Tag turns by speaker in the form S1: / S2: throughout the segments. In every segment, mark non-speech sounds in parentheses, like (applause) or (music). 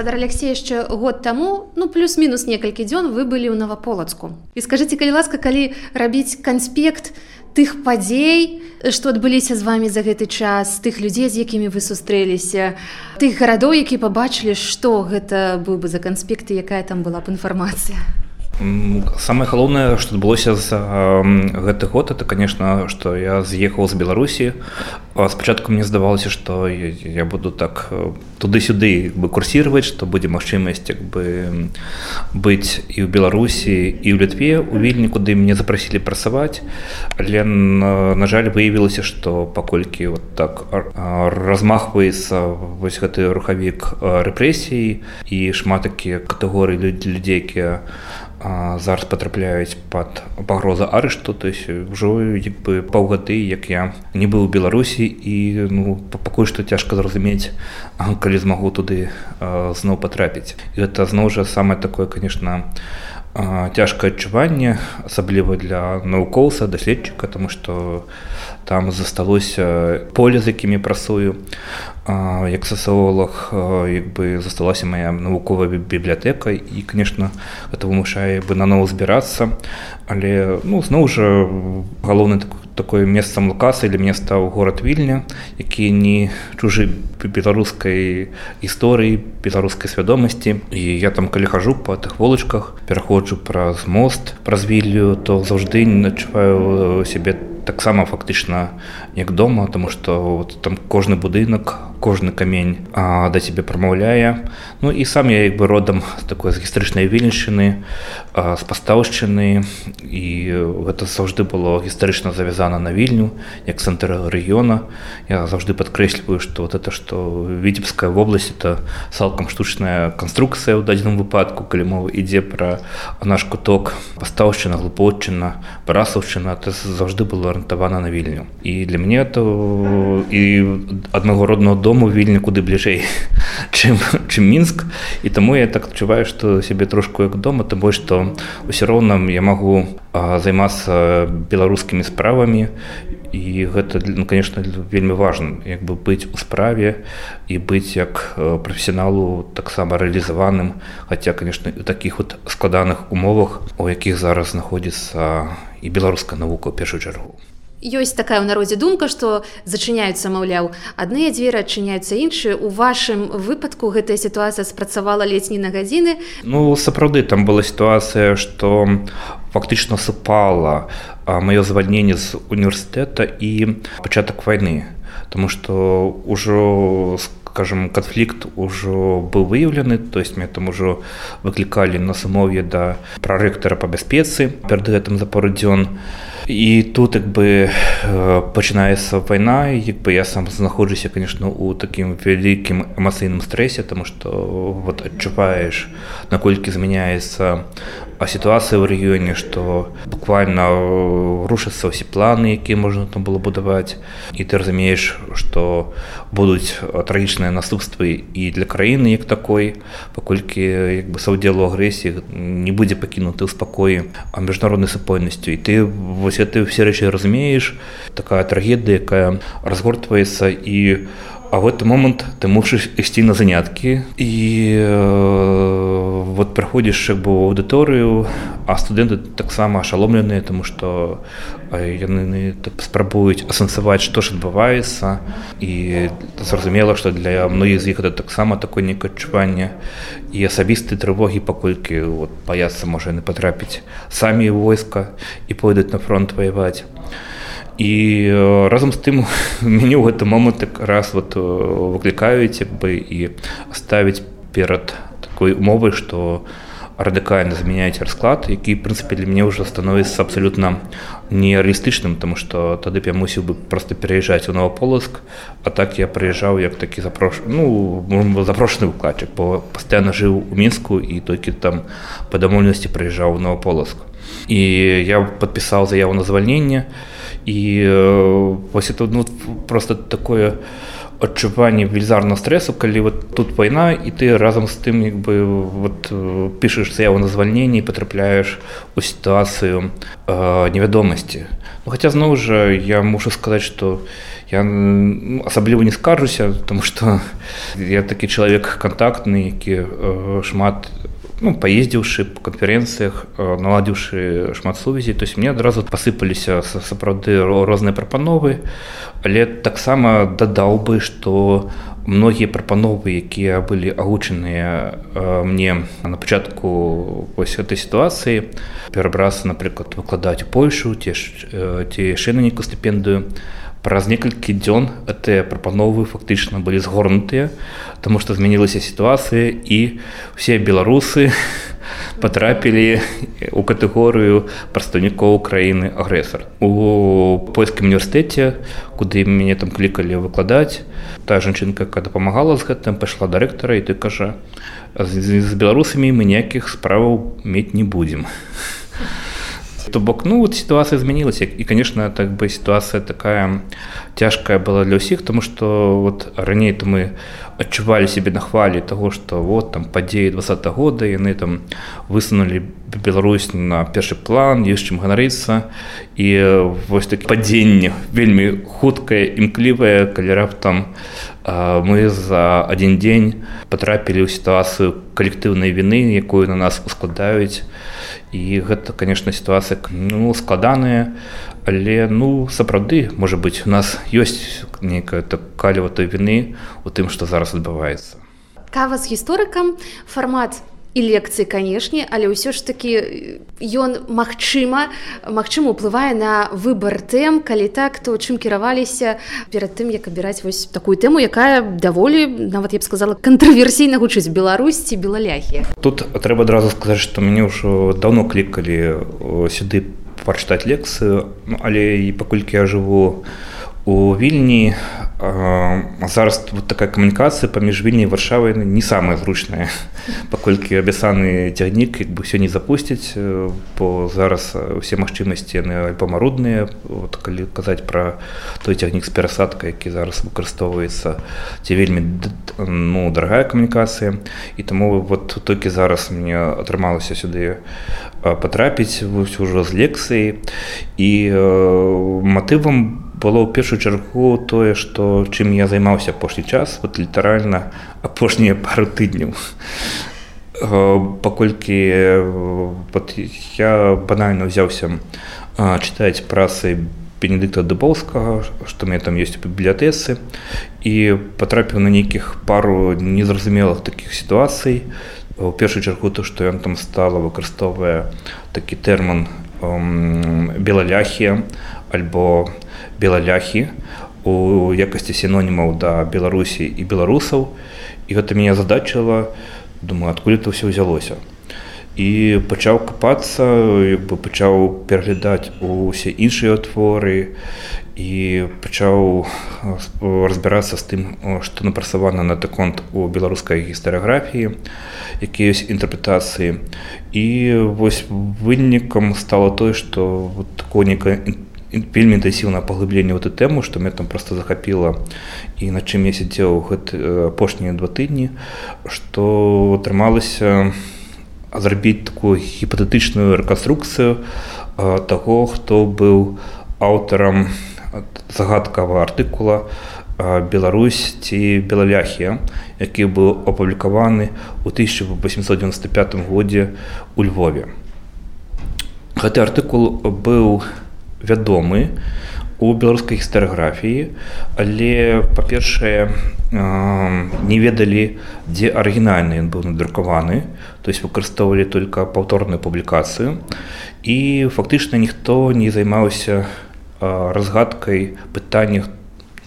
S1: Спадар Алексей яшчэ год таму ну плюс-мінус некалькі дзён вы былі ў наваполацку і скажитеце калі ласка калі рабіць канспект тых падзей што адбыліся з вами за гэты час тых людзей з якімі вы сустрэліся тых гарадоў які пабачылі што гэта быў бы за канспекты якая там была б інфармацыя
S2: самое галоўнае что адбылося за гэты год это конечно что я з'ехаў з беларусі спачатку мне здавалася что я буду так э, туды-сюды бы курсировать что будзе магчымасць як бы быць і ў беларусі і ў літве у вільні куды мне запрасілі працаваць але на жаль выявілася что паколькі вот так размахваецца вось гэты рухавік рэпрэсій і шмат такія катэгорыі людзей якія зараз патрапляюць под пагроза арышту то есть ўжо бы паўгады як я не быў у беларусі і ну пакуль што цяжка зразумець калі змагу туды зноў патрапіць. Гэта зноў жа самае такое конечно цяжкае адчуванне асабліва для навукоўца даследчыка тому что там засталося поле з якімі прасую. Як сасоолог як бы засталася моя навуковая бібліятэка і конечно это вымушае бы наново збірацца але ну зноў жа галоўны такой такое месцам лукасы для мне стаў горад вільня які не чужы беларускай гісторыі беларускай свядомасці. І я там калі хожу по тых волачках пераходжу праз мост праз віллю то заўжды не начуваю сябе таксама фактычна як дома тому что вот, там кожны будынак кожны камень а, да цябе прамаўляе. Ну і сам я як бы родам такой з гістарычнай вільнішчыны з пастаўшчыны. І гэта заўжды было гістарычна завязана на вільню як цэнтр рэгіёна. Я заўжды падкрэсліваю што вот это што віцебская вобласць это цалкам штучная канструкцыя ў дадзеным выпадку калі мова ідзе пра наш куток. Пастаўшчына глупотчына парасаўчына это заўжды было арыентавана на вільню. І для мяне то і аднаго родного дома дому вільні куды бліжэй (laughs) чым чым мінск і таму я так адчуваю што сябе трошку як дома то больш што ўсё роўна я магу займацца беларускімі справамі і гэта ну, конечно вельмі важна як бы быць у справе і быць як прафесіяналу таксама рэалізаваным хаця конечно у такіх вот складаных умовах у якіх зараз знаходзіцца і беларуская навука ў першую чаргу
S1: ёсць такая ў народзе думка што зачыняюцца маўляў адныя дзверы адчыняюцца іншыя. У вашым выпадку гэтая сітуацыя спрацавала ледзь не на гадзіны?
S2: Ну сапраўды там была сітуацыя што фактычна супала маё звальненне з універсітэта і пачатак вайны. Таму што ўжо скажем канфлікт ужо быў выяўлены то есть мне там ужо выклікалі на самове да прарэктара па бяспецы перад гэтым за пару дзён і і тут як бы пачынаецца вайна як бы я сам знаходжуся конечно у такім вялікім эмацыйным стрэсе тому что вот адчуваеш наколькі змяняецца а сітуацыя ў рэгіёне што буквально рушацца ўсе планы якія можна там было будаваць і ты разумееш што будуць трагічныя наступствы і для краіны як такой паколькі як бы саўдзелу агрэсіі не будзе пакінуты ў спакоі а міжнароднай супольнасцю і ты вось ты все рэчы разумееш такая трагедыя якая разгортваецца і у А в этот момент ты мусіш ісці на заняткі і э, вот праходзіш як бы аўдыторыю, а студэнты таксама ашаломленыя, тому што яны так спрабуюць асэнсаваць, што ж адбываецца і зразумела, што для многіх з іх это таксама такое некае адчуванне і асабістай трывогі, паколькі вот, баяцца можа яны патрапіць самі войска і пойдуць на фронт ваяваць і разам з тым (laughs) мяне ў гэты момант раз вот выклікаюць бы і ставіць перад такой умовай што радыкальна змяняеце расклад які прынцыпе для мяне ўжо становіцца абсалютна нереалістычным тому что тады б я мусіў бы просто пераязджаць у новополоск а так я прыязджаў як такі запрош ну запрошаны укладчык бо пастаянна жыў у мінску і толькі там па дамоўнасці прыязджаў новополоск і я подпісаў заяву на звальненне і вось это ну, просто такое адчуванне велізарного стрэсу калі вот тут вайна і ты разам з тым як бы вот пішаш заяву на звальненне патрапляеш у сітуацыю э, невядомасці ну, хаця зноў жа я мушу сказаць что я асабліва не скаржуся тому что я такі чалавек кантактны які э, шмат ну, паездзіўшы по канферэнцыях наладзіўшы шмат сувязей то есть мне адразу пасыпаліся сапраўды розныя прапановы але таксама дадаў бы што многія прапановы якія былі агучаныя мне на пачатку вось этой сітуацыі перабрацца напрыклад выкладаць у польшу ці ці яшчэ на нейкую стыпендыю. Праз некалькі дзён гэтыя прапановы фактычна былі згорнутыя Таму што змянілася сітуацыя і все беларусы (laughs) патрапілі у катэгорыю прадстаўнікоў краіны агрэсар. У польскім універсітэце куды мяне там клікалі выкладаць та жанчынка якая дапамагала з гэтым пайшла да рэктара і ты кажа з беларусамі мы ніякіх справаў мець не будзем то бок ну вот ситуация изменилась и конечно так бы ситуация такая тяжкая была для ўсіх тому что вот раней то мы адчувалі себе на хвалі того что вот там два -го года яны там высунули Беларусь на першы план есть чым ганарыцца і вось такі падзенне вельмі хуткае імклівае калі раптам мы за один дзень потрапілі ў сітуацыю калектыўнай вины якую на нас ускладаюць і гэта конечно сітуацыя ну складаная але ну сапраўды можа быть у нас ёсць некая так каліватай вины у тым что зараз адбываецца.
S1: Кава з гісторыкам фармат і лекцыі канешне але ўсё ж такі ён магчыма магчыма уплывае на выбар тэм калі так то чым кіраваліся перад тым як абіраць вось такую тэму якая даволі нават я б сказала кантраверсійна гучыць беларусці белаляхі
S2: тут трэба адразу сказаць што мяне ўжо давно клікалі сюды прачытаць лекцыю ну, але і паколькі я жыву у вільні зараз вот такая камунікацыя паміж вільняй варшавай не самая зручная паколькі абясаны цягнік як бы все не запусціць бо зараз усе магчымасці яны альпамарудныя вот калі казаць пра той цягнік з перасадка які зараз выкарыстоўваецца ці вельмі ну дарагая камунікацыя і таму вот толькі зараз мне атрымалася сюды патрапіць ўжо з лекцыі і матывам было ў першую чаргу тое што чым я займаўся апошні час вот літаральна (laughs) апошнія пару тыдняў. Паколькі вот, я банальна ўзяўся чытаць прасы бенедыкта дыбоўскага што мне там ёсць у бібліятэцы і патрапіў на нейкіх пару незразумелых такіх сітуацый. У першую чаргу то што ён там стала выкарыстоўвае такі тэрмін белаляхія альбо белаляхі у якасці сінонімаў да беларусі і беларусаў. І гэта мяне задачыла думаю адкуль это ўсё ўзялося. І пачаў капацца бы пачаў пераглядаць усе іншыя творы і пачаў разбірацца з тым што напрацавана на таконт у беларускай гістарыяграфіі якія ёсць інтэрпрэтацыі. І вось вынікам стало тое што вот такое некае вельмі інтэнсіўна паглыбленне эту тэму што мне там просто захапіла і на чым я сядзеў гэты апошнія два тыдні што атрымалася зрабіць такую гіпатэтычную рэканструкцыю таго хто быў аўтарам загадкава артыкула Беларусь ці белаляхія які быў апублікаваны ў 1895 годзе у Львове. Гэты артыкул быў вядомы у беларускай гістарыграфіі але па-першае не ведалі дзе арыгінальны ён быў надрукаваны то есть выкарыстоўвалі только паўторную публікацыю. І фактычна ніхто не займаўся разгадкай пытання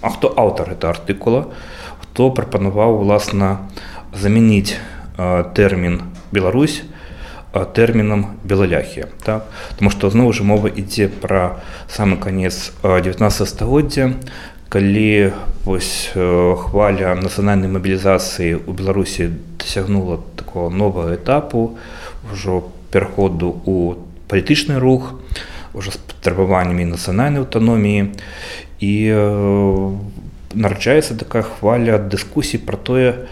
S2: А хто аўтар это артыкула хто прапанаваў уласна замяніць тэрмін Беларусь тэрмінам белаляхі так? Таму што зноў жа мова ідзе пра самы канец 19 стагоддзя калі вось хваля нацыянальнай мабілізацыі ў беларусі дасягнула такого новага этапу ўжо пераходу у палітычны рух уже з патрабаваннямі нацыянальнай аўтаноміі і нараджаецца такая хваля дыскусій пра тое,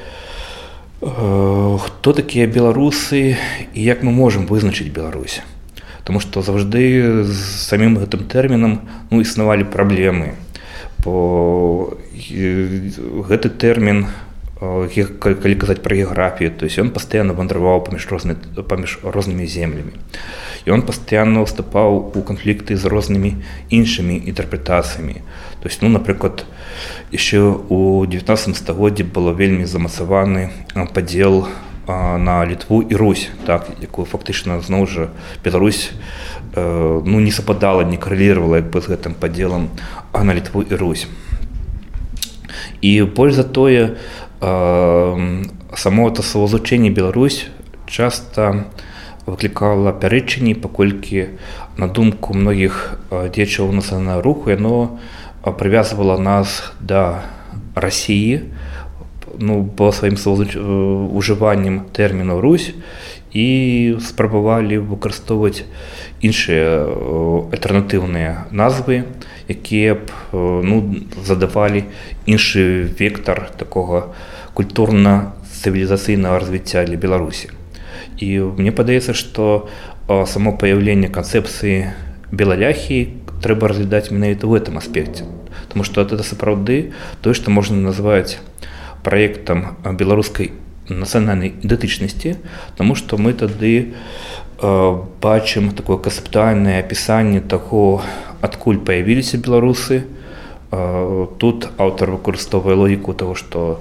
S2: хто такія беларусы і як мы можам вызначыць Беларусь. Таму што заўжды з самім гэтым тэрмінам ну, існавалі праблемы. Бо гэты тэрмін, калі казаць пра геаграфію, то есть ён пастаянна вандраваў паміж розны, паміж рознымі землямі. Он пастаянна ўступаў у канфлікты з рознымі іншымі інтэрпрэтацыямі. То есть ну, напрыклад, яшчэ у 19 стагоддзі было вельмі замасаваны падзел на літву і Русь, так, якую фактычна зноў жа Беларусь ну, не сападала, не карэліравала як бы з гэтым падзелам, а на літву і Русь. І больш за тое, само это словазучэнне Беларусь часта выклікала пярэчанні, паколькі на думку многіх дзечаў нацыянальнага руху яно прывязвала нас да рассіі ну, по сваім ужываннем тэрміну Русь і спрабавалі выкарыстоўваць іншыя альтэрнатыўныя назвы, якія б ну, задавалі іншы вектар такога культурна-цывілізацыйнага развіцця для Беларусі. І мне падаецца, што само паяўленне канцэпцыі белаляхі трэба разглядаць менавіта ў гэтым аспекце. Таму што это сапраўды тое, што можна назваць праектам беларускай нацыянальнай ідэнтычнасці, Таму што мы тады бачым такое канцэптуальнае апісанне таго, адкуль паявіліся беларусы. Тут аўтар выкарыстоўвае логіку таго, што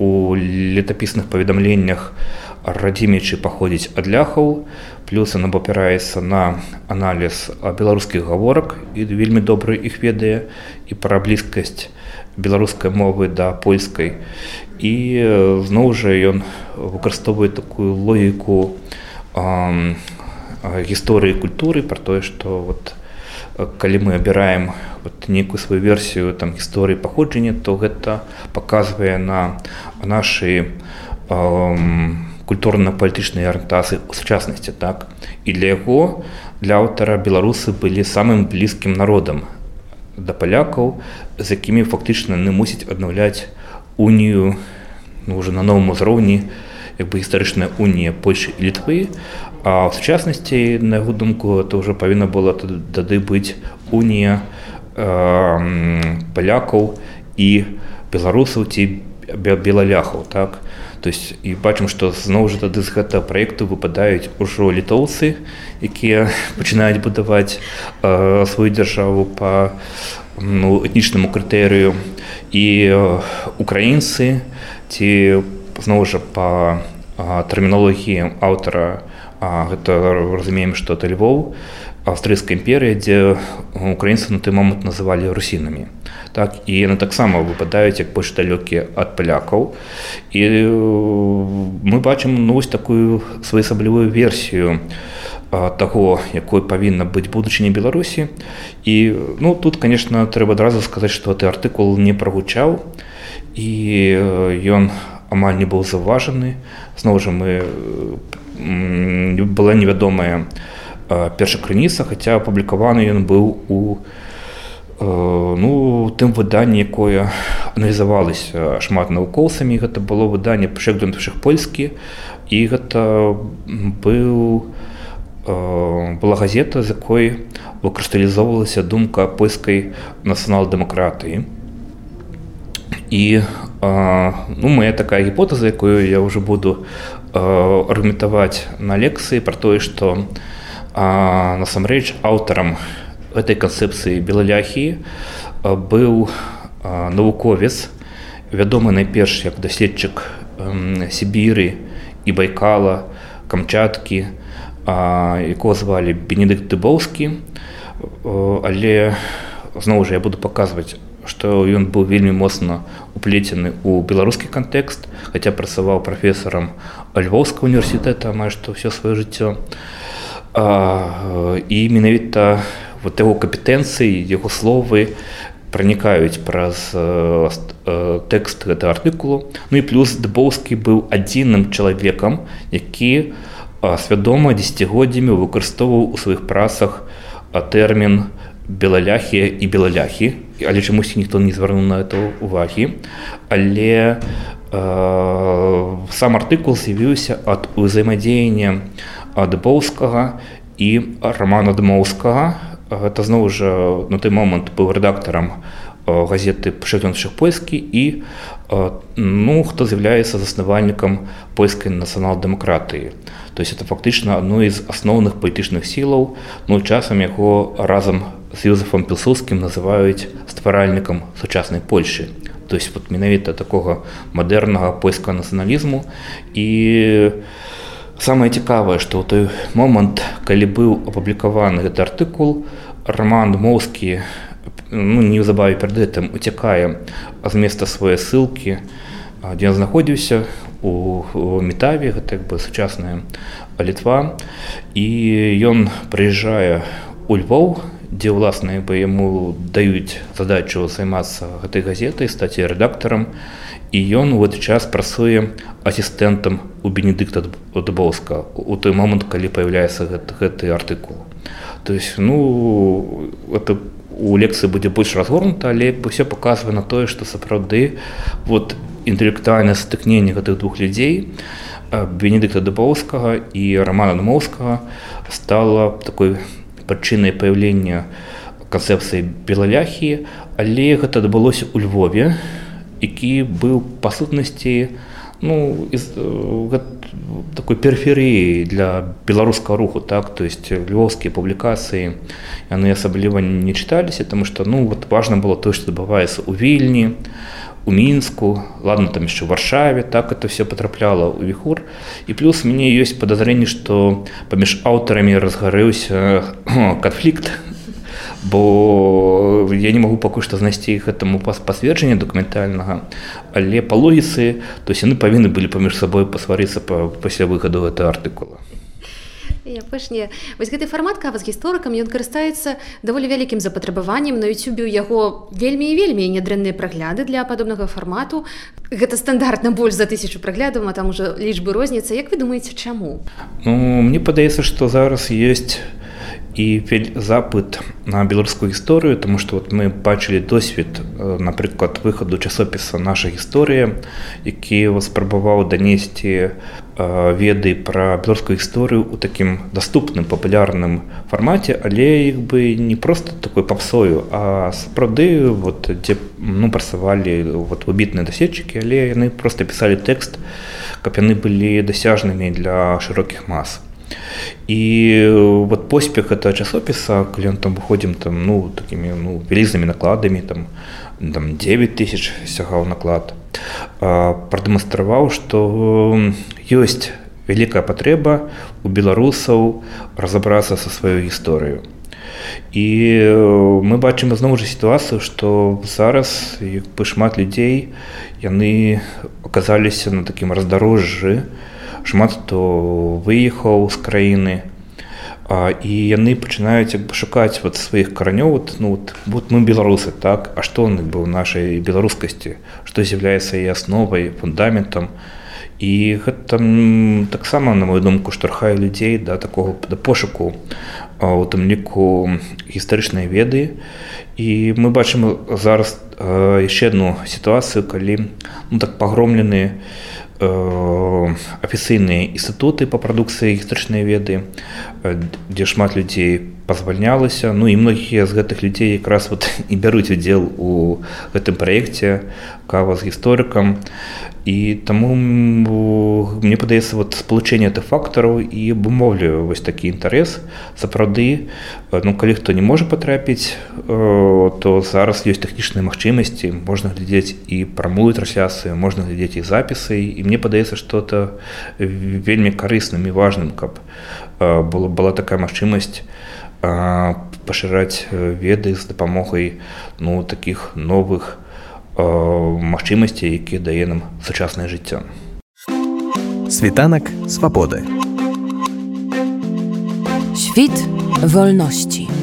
S2: у летапісных паведамленнях радзімічы паходзіць ад ляхаў, плюс она абапіраецца на аналіз беларускіх гаворак і вельмі добры іх ведае і пра блізкасць беларускай мовы да польскай. І зноў жа ён выкарыстоўвае такую логіку гісторыі культуры пра тое, што вот, калі мы абіраем вот, нейкую сваю версію там гісторыі паходжання, то гэта паказвае на нашы культурна-палітычнай арыентацыі ў сучаснасці так. І для яго для аўтара беларусы былі самым блізкім народам да палякаў, з якімі фактычна не мусіць аднаўляць унію ну, уже на новым узроўні як бы гістарычная унія Польшы і літвы, А в сучаснасці на яго думку то ўжо павінна было тады быць унія э, палякаў і беларусаў ці белаляхаў так? То есть і бачым што зноў жа тады з гэтага праекту выпадаюць ужо літоўцы якія пачынаюць будаваць э, сваю дзяржаву по ну, этнічнаму крытэрыю і э, украінцы ці зноў жа по тэрміналогіі аўтара гэта разумеем што это львоў аўстрыйскай імперыі дзе украінцы на той момант называлі русінамі так і яны таксама выпадаюць як больш далёкія ад палякаў і мы бачым ну вось такую своеасаблівую версію таго якой павінна быць будучыня беларусі і ну тут конечно трэба адразу сказаць што ты артыкул не прагучаў і ён амаль не быў заўважаны зноў жа мы была невядомая перша крыніца хаця апублікаваны ён быў у ну тым выданні якое аналізавалася шмат навукоўцамі гэта было выданне пашых польскі і гэта быў была газета з якой выкрысталізоўвалася думка польскай нацыянал-дэмакратыі і ну моя такая гіпотэза якую я уже буду аргументаваць на лекцыі пра тое што насамрэч аўтарам этой канцэпцыі белаляхі быў навуковец вядомы найперш як даследчык сібіры і байкала камчаткі якого звалі бенедыкт дыбоўскі але зноў жа я буду паказваць што ён быў вельмі моцна уплецены ў беларускі кантэкст хаця працаваў прафесарам львоўскага універсітэта амаль што ўсё сваё жыццё. І менавіта вот яго кампетэнцыі яго словы пранікаюць праз тэкст гэта артыкулу. Ну і плюс дыбоўскі быў адзіным чалавекам які свядома дзесяцігоддзямі выкарыстоўваў у сваіх працах тэрмін белаляхія і белаляхі але чамусьці ніхто не звярнуў на это увагі але э, сам артыкул з'явіўся ад узаемадзеяння дыбоўскага і романа дмоўскага гэта зноў жа на той момант быў рэдактарам газеты пашырёншых польскі і ну хто з'яўляецца заснавальнікам польскай нацыянал-дэмакратыі. То есть это фактычна адно з асноўных палітычных сілаў ну часам яго разам з юзефам пілсускім называюць стваральнікам сучаснай польльши то есть вот менавіта такога мадэрнага польскага нацыяналізму. І самае цікавае што ў той момант калі быў апублікаваны гэты артыкул роман моўскі ну, неўзабаве перад гэтым уцякае з места свае ссылкі дзе ён знаходзіўся у метаве гэта як бы сучасная літва. І ён прыязджае у Львоў дзе ўласна бы яму даюць задачу займацца гэтай газетай стаць рэдактарам. І ён у гэты час працуе асістэнтам у бенедыкта дубоўска у той момант калі паяўляецца гэты, гэты артыкул. То есть ну это у лекцыі будзе больш разгорнута але ўсё паказвае на тое што сапраўды вот інтэлектуальнае стыкненне гэтых двух людзей бенедыкта дубоўскага і романа намоўскага стала такой прычынай паяўлення канцэпцыі белаляхі але гэта адбылося ў Львове які быў па сутнасці ну из э, такой перыферыі для беларускага руху так? То есть львоўскія публікацыі яны асабліва не чыталіся тому что ну вот важно было то что адбываецца у вільні. у мінску ладно там яшчэ варшаве так это все потрапляла у віхур і плюс мне ёсць подазренне что паміж аўтарамі разгарэўся (coughs) канфлікт (laughs) бо я не могу пакуль што знайсці іх этому пасверджання дакументальнага але па логіцы то яны павінны былі паміж сабой пасварыцца па пасля выхаду гэта артыкула
S1: апошняе вось гэты фармат кава з гісторыкам ён карыстаецца даволі вялікім запатрабаваннем. На youtube яго вельмі і вельмі нядрэнныя прагляды для падобнага фармату. Гэта стандартна больш за тысячу праглядаў а там уже лічбы розніца як вы думаеце чаму?
S2: Ну, мне падаецца што зараз есть і запыт на беларускую гісторыю тому что вот мы бачылі досвед напрыклад выхаду часопіса наша гісторыя які спрабаваў данесці веды пра беларускую гісторыю у такім даступным папулярным фармаце але іх бы не просто такой папсою а сапраўды вот дзе ну працавалі вот выбітныя даседчыкі але яны просто пісалі тэкст каб яны былі дасяжнымі для шырокіх мас І вот поспех это часопіса калі он там выходзім там ну такімі ну вялізнымі накладамі там там 9 тысяч сягаў наклад прадэманстраваў што ёсць вялікая патрэба у беларусаў разабрацца са сваёй гісторыю і мы бачым зноў жа сітуацыю што зараз бы шмат людзей яны оказаліся на такім раздарожжы шмат хто выехаў з краіны. А, і яны пачынаюць як бы шукаць вот сваіх каранёў вот, ну вот, вот мы беларусы так? А што он быў нашай беларускасці? Што з'яўляецца і асновай фундаментам? І гэта таксама на мою думку штурхае людзей да такого да пошуку у тым ліку гістарычнай веды. І мы бачым зараз яшчэ адну сітуацыю калі ну так пагромлены афіцыйныя інстытуты па прадукцыі гістарычнай веды дзе шмат людзей пазвальнялася ну і многія з гэтых людзей якраз вот (laughs) і бяруць удзел у гэтым праекце кава з гісторыкам і таму мне падаецца вот спалучэнне ты фактараў і абумоўлю вось такі інтарэс сапраўды ну калі хто не можа патрапіць то зараз ёсць тэхнічныя магчымасці можна глядзець і прамую трансляцыю можна глядзець і запісы і мне падаецца што это вельмі карысным і важным каб было была такая магчымасць пашыраць веды з дапамогай ну таких новых у магчымасці, якія дае нам сучаснае жыццё.
S3: Світанак свабоды. Świt wolności.